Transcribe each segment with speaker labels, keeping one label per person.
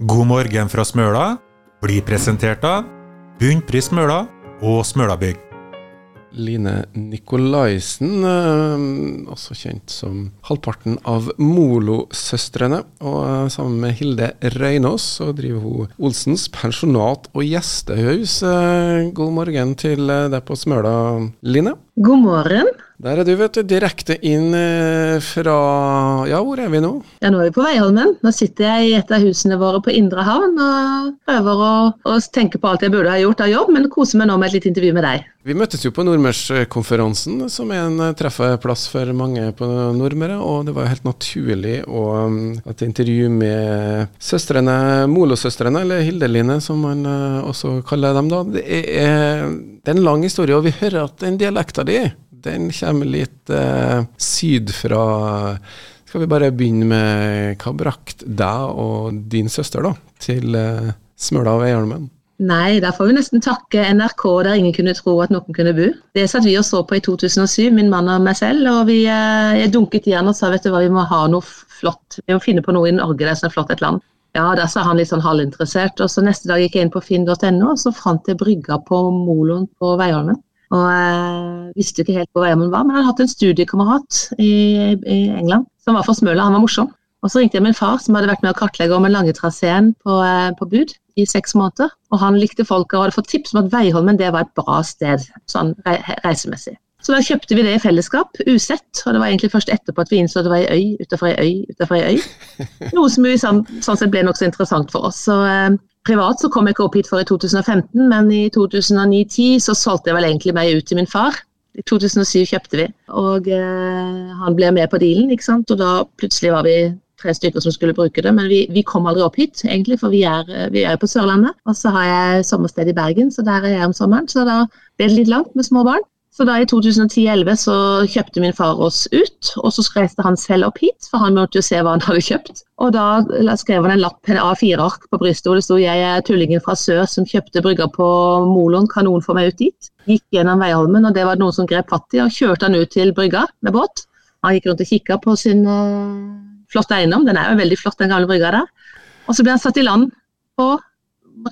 Speaker 1: God morgen fra Smøla blir presentert av Bunnpris Smøla og Smølabygg.
Speaker 2: Line Nikolaisen, eh, også kjent som halvparten av Molo-søstrene. Og eh, sammen med Hilde Røynås så driver hun Olsens pensjonat og gjestehus. Eh, God morgen til deg på Smøla, Line.
Speaker 3: God morgen.
Speaker 2: Der er du, vet du. Direkte inn fra Ja, hvor er vi nå?
Speaker 3: Ja, Nå er vi på Veiholmen. Nå sitter jeg i et av husene våre på Indre Havn og prøver å, å tenke på alt jeg burde ha gjort av jobb, men koser meg nå med et lite intervju med deg.
Speaker 2: Vi møttes jo på Nordmørskonferansen, som er en treffeplass for mange på Nordmøre. Og det var helt naturlig å ha et intervju med søstrene, Molo-søstrene, eller Hildeline som man også kaller dem da. Det er, det er en lang historie, og vi hører at den dialekta di den kommer litt eh, syd fra Skal vi bare begynne med hva brakte deg og din søster da, til eh, Smøla og Veiholmen?
Speaker 3: Nei, der får vi nesten takke NRK der ingen kunne tro at noen kunne bo. Det satt vi og så på i 2007, min mann og meg selv. Og vi eh, dunket i han og sa vet du hva, vi må ha noe flott. Vi må finne på noe i Norge der som er flott et land. Ja, der sa han litt sånn halvinteressert. Og så neste dag gikk jeg inn på finn.no, og så fant jeg brygga på Moloen på Veiholmen. Og jeg visste jo ikke helt hvor Veiholmen var, men han hadde hatt en studiekamerat i, i, England som var fra Smøla. Han var morsom. Og så ringte jeg min far, som hadde vært med å kartlegge om den lange traseen på, eh, på, bud i seks måneder. Og han likte folka og hadde fått tips om at Veiholmen det var et bra sted sånn reisemessig. Så da kjøpte vi det i fellesskap, usett. Og det var egentlig først etterpå at vi innså at det var ei øy utenfor ei øy utenfor ei øy. Noe som sånn, sånn sett ble nokså interessant for oss. Så eh, privat så kom jeg ikke opp hit før i 2015, men i 2009-10 så solgte jeg vel egentlig meg ut til min far. I 2007 kjøpte vi, og eh, han ble med på dealen, ikke sant. Og da plutselig var vi tre stykker som skulle bruke det, men vi, vi kom aldri opp hit, egentlig, for vi er, vi er på Sørlandet. Og så har jeg sommersted i Bergen, så der er jeg om sommeren. Så da ble det litt langt med små barn. Så da i 2010-2011 så kjøpte min far oss ut, og så reiste han selv opp hit, for han måtte jo se hva han hadde kjøpt. Og da skrev han en lapp, en A4-ark på brystet hvor det sto 'Jeg er tullingen fra sør som kjøpte brygga på Molon, kan noen få meg ut dit?' Gikk gjennom Veiholmen, og det var noen som grep fatt i, og kjørte han ut til brygga med båt. Han gikk rundt og kikka på sin uh, flotte eiendom, den er jo veldig flott, den gamle brygga der. Og så ble han satt i land på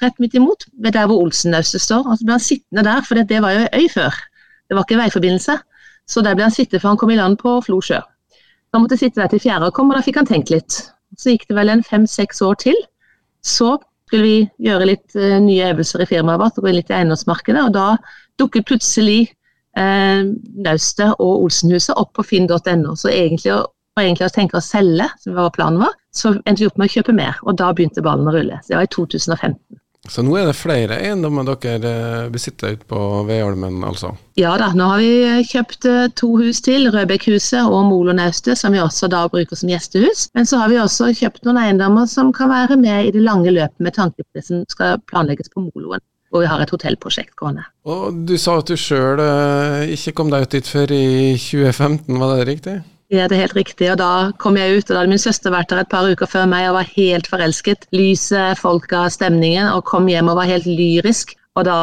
Speaker 3: rett midt imot, ved der hvor Olsennaustet står. Og så ble han sittende der, for det var jo øy før. Det var ikke veiforbindelse, så der ble han sittende for han kom i land på Flo sjø. Han måtte sitte der til fjæra kom, og da fikk han tenkt litt. Så gikk det vel en fem-seks år til. Så skulle vi gjøre litt uh, nye øvelser i firmaet vårt og gå litt i eiendomsmarkedet, og da dukket plutselig uh, Naustet og Olsenhuset opp på finn.no. Så egentlig å, egentlig å tenke å selge, som var planen vår, så endte vi opp med å kjøpe mer, og da begynte ballen å rulle. Så det var i 2015.
Speaker 2: Så nå er det flere eiendommer dere eh, besitter ute på Veholmen, altså?
Speaker 3: Ja da, nå har vi eh, kjøpt eh, to hus til, Rødbekkhuset og Molonaustet, som vi også da bruker som gjestehus. Men så har vi også kjøpt noen eiendommer som kan være med i det lange løpet med tanke på det som skal planlegges på Moloen. Og vi har et hotellprosjekt gående.
Speaker 2: Og Du sa at du sjøl ikke kom deg ut dit før i 2015, var det riktig?
Speaker 3: Ja, det er helt riktig. Og da kom jeg ut, og da hadde min søster vært der et par uker før meg og var helt forelsket. Lyset, folka, stemningen, og kom hjem og var helt lyrisk. Og da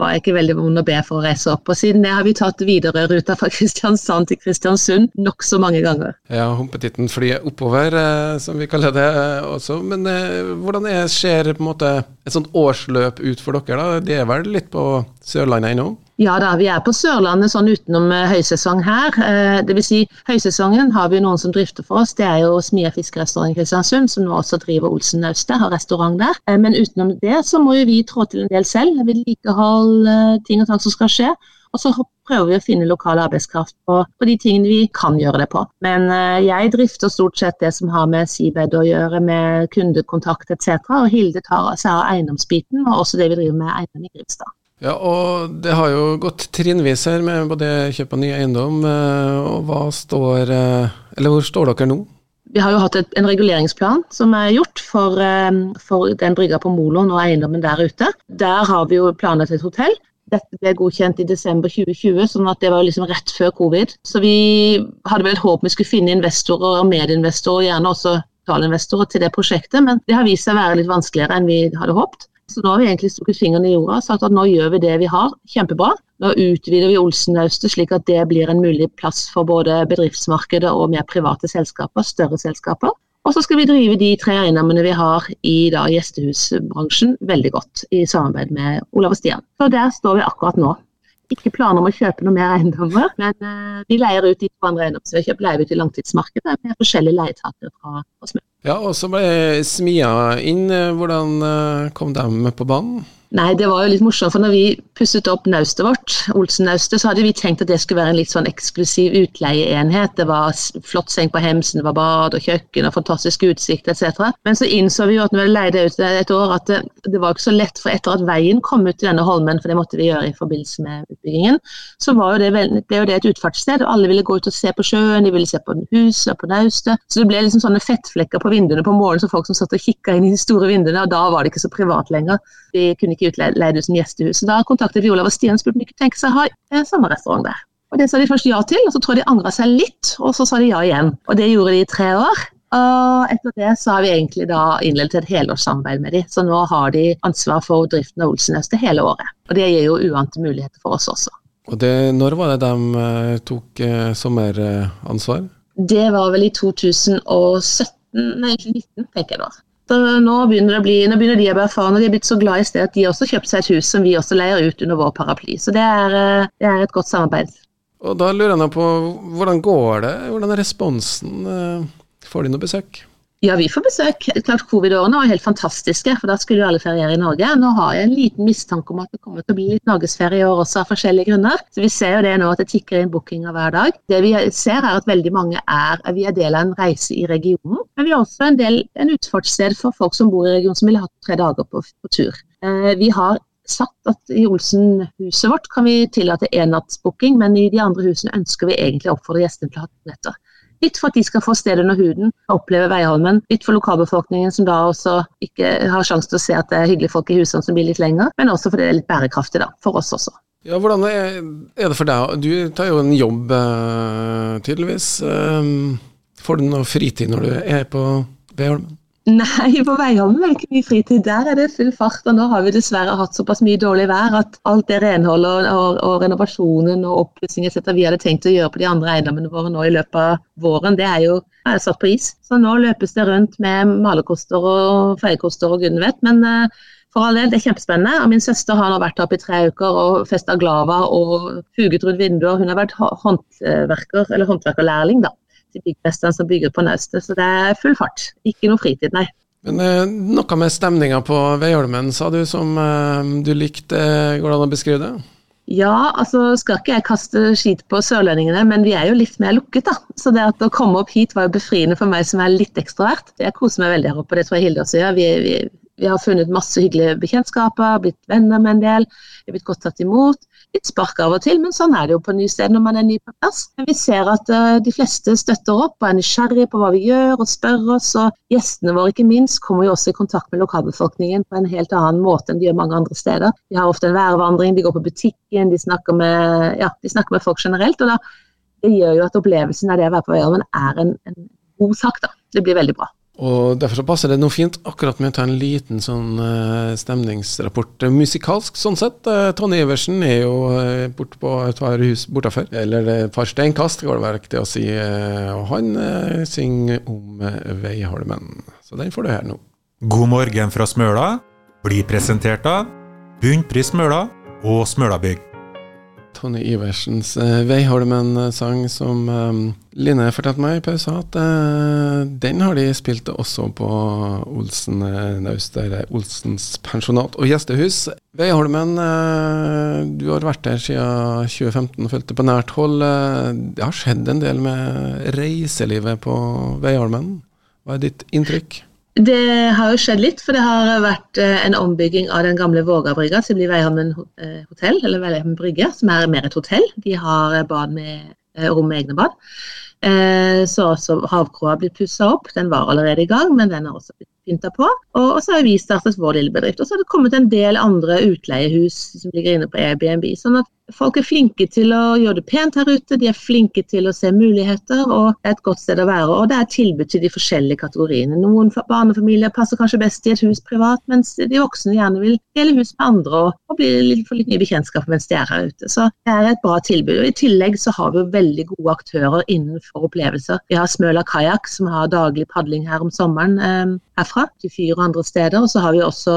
Speaker 3: var jeg ikke veldig vond å be for å reise opp. Og siden det har vi tatt Widerøe-ruta fra Kristiansand til Kristiansund nokså mange ganger.
Speaker 2: Ja, humpetitten flyet oppover, eh, som vi kaller det eh, også. Men eh, hvordan er, skjer på en måte et sånt årsløp ut for dere? da? Det er vel litt på Sørlandet ennå?
Speaker 3: Ja da, vi er på Sørlandet sånn utenom eh, høysesong her. Eh, Dvs. Si, høysesongen har vi noen som drifter for oss. Det er jo Smia fiskerestaurant i Kristiansund, som nå også driver Olsen Naustet, har restaurant der. Eh, men utenom det så må jo vi trå til en del selv. Vedlikehold, ting og tang som skal skje. Og så prøver vi å finne lokal arbeidskraft på, på, de tingene vi kan gjøre det på. Men jeg drifter stort sett det som har med Seabed å gjøre, med kundekontakt etc. Og Hilde tar seg av eiendomsbiten, og også det vi driver med eiendom i Grimstad.
Speaker 2: Ja, og det har jo gått trinnvis her med både kjøp av ny eiendom, eh, og hva står eh, Eller hvor står dere nå?
Speaker 3: Vi har jo hatt et, en reguleringsplan som er gjort for, eh, for den brygga på Moloen og eiendommen der ute. Der har vi jo planlagt et hotell. Dette ble godkjent i desember 2020, sånn at det var liksom rett før covid. Så vi hadde vel et håp vi skulle finne investorer og medinvestorer, og gjerne også talinvestorer til det prosjektet, men det har vist seg å være litt vanskeligere enn vi hadde håpet. Så nå har vi egentlig stukket fingrene i jorda og sagt at nå gjør vi det vi har, kjempebra. Nå utvider vi Olsen-Naustet slik at det blir en mulig plass for både bedriftsmarkedet og mer private selskaper, større selskaper. Og så skal vi drive de tre eiendommene vi har i da, gjestehusbransjen veldig godt, i samarbeid med Olav og Stian. Så der står vi akkurat nå. Ikke planer om å kjøpe noe mer eiendommer, men uh, vi leier ut de to andre eiendommene som vi har kjøpt, leier ut i langtidsmarkedet med forskjellige leietakere fra oss.
Speaker 2: Ja, og så ble Smia inn. Hvordan uh, kom de med på banen?
Speaker 3: Nei, det var jo litt morsomt, for når vi pusset opp naustet vårt, Olsen-naustet, så hadde vi tenkt at det skulle være en litt sånn eksklusiv utleieenhet. Det var flott seng på hemsen, det var bad og kjøkken og fantastisk utsikt etc. Men så innså vi jo at når vi leide ut et år, at det, det var ikke så lett, for etter at veien kom ut til denne holmen, for det måtte vi gjøre i forbindelse med utbyggingen, så jo det, ble jo det et utfartssted, og alle ville gå ut og se på sjøen, de ville se på huset og på naustet. Så det ble liksom sånne fettflekker på vinduene på morgenen, så folk som satt og kikka inn i de store vinduene, og da var det ikke så privat lenger. Vi kunne ikke utleid ut som gjestehus. Da kontaktet vi Olav og Stian og spurte om de kunne tenke seg å ha en sommerrestaurant der. Og Det sa de først ja til, og så tror jeg de angra seg litt, og så sa de ja igjen. Og Det gjorde de i tre år. Og etter det så har vi egentlig da innledet et helårssamarbeid med dem. Så nå har de ansvar for driften av Olsenøstet hele året. Og det gir jo uante muligheter for oss også.
Speaker 2: Og det, Når var det de uh, tok uh, sommeransvar?
Speaker 3: Det var vel i 2017, nei 2019, tenker jeg da. Så nå begynner, bli, nå begynner, de å bli erfarne, de er blitt så glad i sted at de også kjøpte kjøpt seg et hus som vi også leier ut under vår paraply. Så det er, eh, det er et godt samarbeid.
Speaker 2: Og Da lurer jeg på, hvordan går det? Hvordan er responsen? Eh, får de noe besøk?
Speaker 3: Ja, vi får besøk. Klart Covid-årene var helt fantastiske, for da skulle jo alle feriere i Norge. Nå har jeg en liten mistanke om at det kommer til å bli litt norgesferie i år også, av forskjellige grunner. Så Vi ser jo det nå at det tikker inn bookinger hver dag. Det vi ser er at veldig mange er, vi er del av en reise i regionen. Men vi har også en, del, en utfartssted for folk som bor i regionen som ville hatt tre dager på, på tur. Eh, vi har satt at i Olsen-huset vårt kan vi tillate enattsbooking, men i de andre husene ønsker vi egentlig å oppfordre gjestene til å ha to netter. Litt for at de skal få sted under huden og oppleve Veiholmen. Litt for lokalbefolkningen som da også ikke har sjanse til å se at det er hyggelige folk i husene som blir litt lenger. Men også fordi det er litt bærekraftig, da. For oss også.
Speaker 2: Ja, Hvordan er det for deg? Du tar jo en jobb, eh, tydeligvis. Eh, får du noe fritid når du er på Veiholmen?
Speaker 3: Nei, på Veiholmen er det ikke mye fritid. Der er det full fart. Og nå har vi dessverre hatt såpass mye dårlig vær at alt det renholdet og, og, renovasjonen og oppussing vi hadde tenkt å gjøre på de andre eiendommene våre nå i løpet av våren, det er jo er satt på is. Så nå løpes det rundt med malerkoster og feiekoster og gudene vet. Men uh, for all del, det er kjempespennende. Og min søster har nå vært oppe i tre uker og festa glava og fuget rundt vinduer. Hun har vært håndverker, eller håndverkerlærling, da til byggmesteren som bygger på naustet. Så det er full fart. Ikke noe fritid, nei.
Speaker 2: Men eh, noe med stemninga på Veiholmen, sa du, som eh, du likte. Går det an å beskrive det?
Speaker 3: Ja, altså skal ikke jeg kaste skit på sørlendingene, men vi er jo litt mer lukket, da. Så det at å komme opp hit var jo befriende for meg som er litt ekstrovert. Jeg koser meg veldig her oppe, det tror jeg Hilde også gjør. Vi, vi, vi har funnet masse hyggelige bekjentskaper, blitt venner med en del. Vi har blitt godt tatt imot litt spark av og til, men sånn er det jo på nye steder når man er ny på plass. Men vi ser at uh, de fleste støtter opp og er nysgjerrige på hva vi gjør og spør oss. Og gjestene våre ikke minst kommer jo også i kontakt med lokalbefolkningen på en helt annen måte enn de gjør mange andre steder. De har ofte en værvandring, de går på butikken, de snakker med, ja, de snakker med folk generelt. og da, Det gjør jo at opplevelsen av det å være på Øyholmen er en, en god sak. da. Det blir veldig bra.
Speaker 2: Og Derfor så passer det noe fint akkurat med å ta en liten sånn uh, stemningsrapport musikalsk, sånn sett. Uh, Tonje Iversen er jo uh, borte på et par hus bortafor, eller et par steinkast, går det vel til å si. og han synger om Veiholmen. Så den får du her nå.
Speaker 1: God morgen fra Smøla blir presentert av Bunnpris Smøla og Smølabygg.
Speaker 2: Tonje Iversens uh, Veiholmen-sang som um, Line fortalte meg i pausen at uh, den har de spilt også på Olsen Naust, Olsens pensjonat og gjestehus. Veiholmen, uh, du har vært der siden 2015 og fulgt det på nært hold. det har skjedd en del med reiselivet på Veiholmen. Hva er ditt inntrykk?
Speaker 3: Det har jo skjedd litt, for det har vært eh, en ombygging av den gamle Vågabrygga til blir bli Veihammen hotell, eller Veihammen brygge, som er mer et hotell. De har eh, bad med rom med egne bad. Så også havkroa blitt pussa opp. Den var allerede i gang, men den har også blitt pynta på. Og, så har vi startet vår lille bedrift. Og så har det kommet en del andre utleiehus som ligger inne på Airbnb. sånn at folk er flinke til å gjøre det pent her ute, de er flinke til å se muligheter, og det er et godt sted å være. Og det er tilbud til de forskjellige kategoriene. Noen barnefamilier passer kanskje best i et hus privat, mens de voksne gjerne vil dele hus med andre og, og bli litt, få litt nye bekjentskap mens de er her ute. Så det er et bra tilbud. Og I tillegg så har vi veldig gode aktører innenfor opplevelser. Vi har Smøla kajakk, som har daglig padling her om sommeren eh, herfra til Fyr og andre steder. Og så har vi også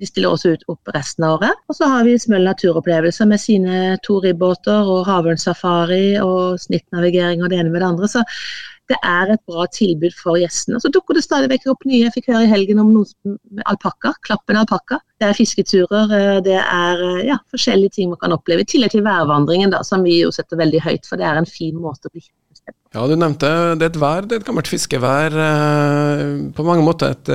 Speaker 3: de stiller også ut opp resten av året. Og så har vi Smøl naturopplevelser med sine to ribbåter og havørnsafari og snittnavigering og det ene med det andre. Så det er et bra tilbud for gjestene. Så dukker det stadig vekk opp nye. Jeg fikk høre i helgen om noen alpakka. Klappen alpakka. Det er fisketurer, eh, det er eh, ja, forskjellige ting man kan oppleve. I tillegg til værvandringen, da, som vi jo setter veldig høyt, for det er en fin måte å bli kjent.
Speaker 2: Ja, du nevnte det er et vær, det er et gammelt fiskevær. Eh, på mange måter et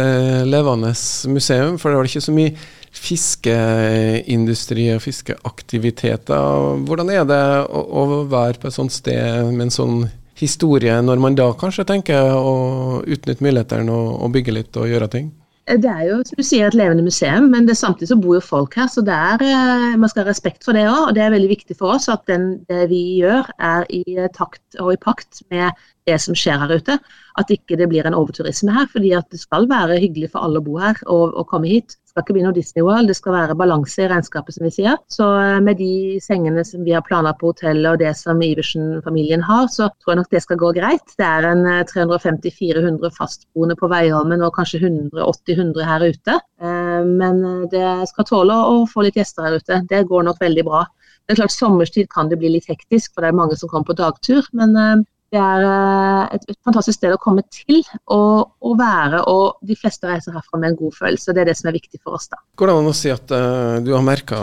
Speaker 2: levende museum, for det var ikke så mye fiskeindustri og fiskeaktiviteter. Hvordan er det å, være på et sånt sted med en sånn historie, når man da kanskje tenker å utnytte mulighetene og bygge litt og gjøre ting?
Speaker 3: Det er jo som du sier, et levende museum, men det, samtidig så bor jo folk her. Så er, eh, man skal ha respekt for det òg. Og det er veldig viktig for oss at den, det vi gjør er i takt og i pakt med det som skjer her ute. At ikke det blir en overturisme her. fordi at det skal være hyggelig for alle å bo her og, og komme hit. Skal ikke bli noe Disney World, det skal være balanse i regnskapet, som vi sier. Så eh, med de sengene som vi har planlagt på hotellet og det som Iversen-familien har, så tror jeg nok det skal gå greit. Det er en 350-400 eh, fastboende på Veiholmen og kanskje 180-100 her ute. Eh, men det skal tåle å få litt gjester her ute. Det går nok veldig bra. Det er klart Sommerstid kan det bli litt hektisk, for det er mange som kommer på dagtur. Men det er eh, et, et, fantastisk sted å komme til og, og, være, og de fleste reiser herfra med en god følelse. Det er det som er viktig for oss. da.
Speaker 2: Går det an å si at uh, du har merka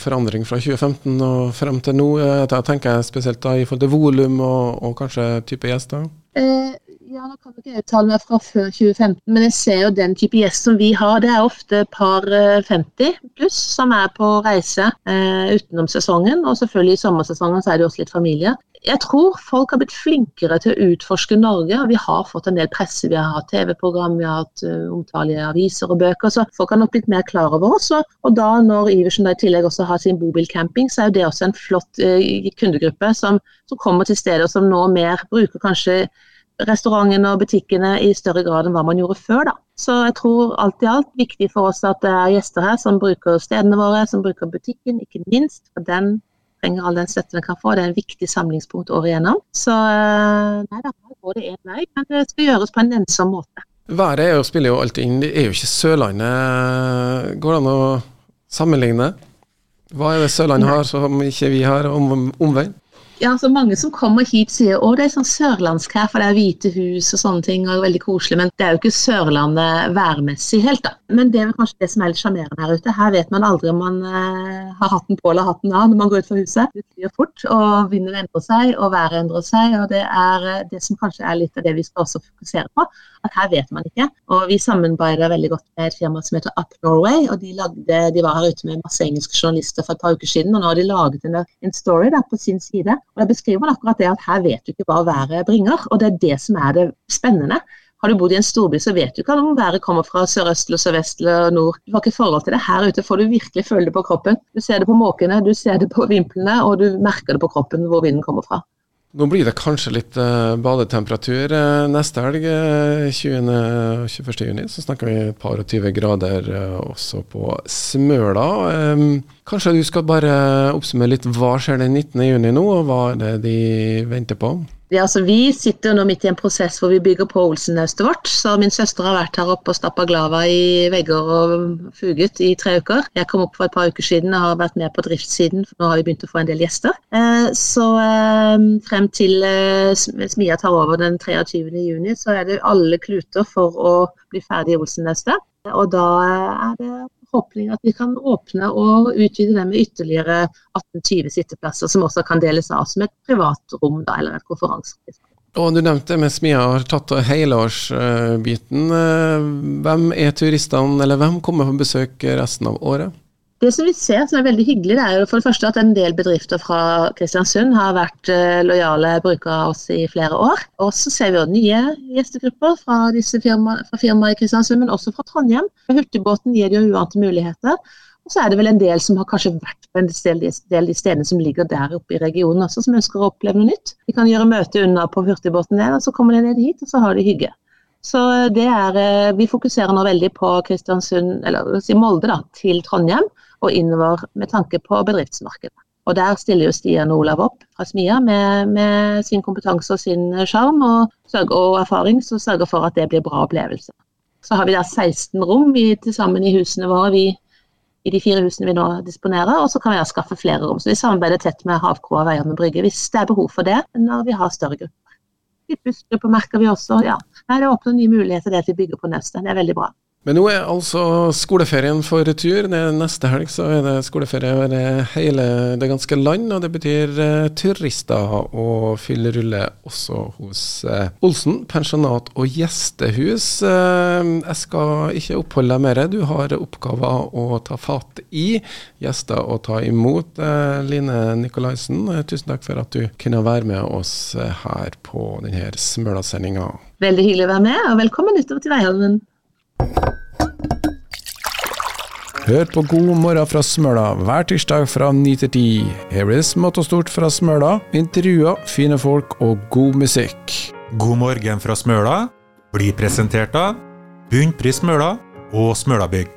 Speaker 2: forandring fra 2015 og frem til nå? Da tenker jeg spesielt da i forhold til volum og, og, kanskje type gjester?
Speaker 3: Eh, ja, nå kan ikke jeg meg fra før 2015, men jeg ser jo den type gjest som vi har. Det er ofte par 50 eh, pluss som er på reise eh, utenom sesongen. Og selvfølgelig i sommersesongen så er det også litt familie jeg tror folk har blitt flinkere til å utforske Norge. Vi har fått en del presse, vi har hatt TV-program, vi har hatt uh, omtale i aviser og bøker. Så folk har nok blitt mer klar over oss. Og da når Iversen da i tillegg også har sin bobilcamping, så er jo det også en flott uh, kundegruppe som, som, kommer til stedet og som nå mer bruker kanskje restaurantene og butikkene i større grad enn hva man gjorde før. da. Så jeg tror alt i alt viktig for oss at det er gjester her som bruker stedene våre, som bruker butikken, ikke minst. for den trenger all den støtten den kan få. Det er en viktig samlingspunkt året igjennom. Så eh, nei da, her går det én vei, men det skal gjøres på en nennsom måte.
Speaker 2: Været er jo, spiller jo alltid inn. Det er jo ikke Sørlandet. Går det an å sammenligne? Hva er det Sørlandet har som ikke vi har, om, omvendt?
Speaker 3: Ja, så Mange som kommer hit sier å det er sånn sørlandsk her, for det er hvite hus og sånne ting. og veldig koselig, Men det er jo ikke Sørlandet værmessig helt, da. Men det er vel kanskje det som er litt sjarmerende her ute. Her vet man aldri om man eh, har hatten på eller hatten av når man går ut fra huset. Det flyr fort, og vinden endrer seg, og været endrer seg. og Det er uh, det som kanskje er litt av det vi skal også fokusere på. At her vet man ikke. Og vi samarbeider veldig godt med et firma som heter Up Norway. og De, lagde, de var her ute med masse engelske journalister for et par uker siden, og nå har de laget en, en story der på sin side og Jeg beskriver akkurat det at her vet du ikke hva været bringer, og det er det som er det spennende. Har du bodd i en storby, så vet du ikke om været kommer fra sørøst eller sørvest eller nord. Du har ikke forhold til det. Her ute får du virkelig føle det på kroppen. Du ser det på måkene, du ser det på vimplene, og du merker det på kroppen hvor vinden kommer fra.
Speaker 2: Nå blir det kanskje litt uh, badetemperatur uh, neste helg, uh, 20. og 21. juni. Så snakker vi et par og 20 grader uh, også på Smøla. Um, kanskje du skal bare oppsummere litt hva skjer den 19. juni nå, og hva er det de venter på?
Speaker 3: Ja, altså Vi sitter nå midt i en prosess hvor vi bygger på Olsen-naustet vårt. så Min søster har vært her oppe og stappa glava i vegger og fuget i tre uker. Jeg kom opp for et par uker siden og har vært med på driftssiden, for nå har vi begynt å få en del gjester. Eh, så eh, frem til eh, Smia tar over den 23. juni, så er det alle kluter for å bli ferdig i Olsen-naustet. Og da er det forhåpning at vi kan åpne og utvide det med ytterligere 18-20 sitteplasser, som også kan deles av som et privat rom da, eller et konferanserom.
Speaker 2: Og Du nevnte med har tatt helårsbiten. Hvem er turistene, eller hvem kommer på besøk resten av året?
Speaker 3: Det som vi ser som er veldig hyggelig, det er jo for det første at en del bedrifter fra Kristiansund har vært uh, lojale brukere av oss i flere år. Og så ser vi jo nye gjestegrupper fra, disse firma, fra firmaer i Kristiansund, men også fra Trondheim. Hurtigbåten gir jo uante muligheter. Og så er det vel en del som har kanskje vært på en del av de stedene som ligger der oppe i regionen også, som ønsker å oppleve noe nytt. De kan gjøre møte unna på hurtigbåten der, og så kommer de ned hit, og så har de hygge. Så det er, eh, Vi fokuserer nå veldig på Kristiansund, eller si Molde da, til Trondheim og innover med tanke på bedriftsmarkedet. Og Der stiller jo Stian og Olav opp fra Smia med, med sin kompetanse og sin sjarm og, og, erfaring, som sørger for at det blir bra opplevelse. Så har vi da 16 rom til sammen i husene våre, vi, i de fire husene vi nå disponerer. Og så kan vi da skaffe flere rom. Så vi samarbeider tett med Havkroa Veier med Brygge hvis det er behov for det når vi har større grupper. Litt bussgrupper merker vi også. ja. Nei, Det åpner nye muligheter det at vi bygger på Nøstet. Det er veldig bra.
Speaker 2: Men nå er altså skoleferien for retur. Neste helg så er det skoleferie over hele det ganske land. Og det betyr eh, turister og fyllerulle også hos eh, Olsen pensjonat og gjestehus. Eh, jeg skal ikke oppholde deg mer. Du har oppgaver å ta fatt i. Gjester å ta imot. Line Nikolaisen, tusen takk for at du kunne være med oss her på denne Smøla-sendinga.
Speaker 3: Veldig hyggelig å være med, og velkommen utover til Veiholmen.
Speaker 2: Hør på God morgen fra Smøla hver tirsdag fra 9 til 10. Her er smått og stort fra Smøla, intervjuer, fine folk og god musikk.
Speaker 1: God morgen fra Smøla blir presentert av Bunnpris Smøla og Smølabygg.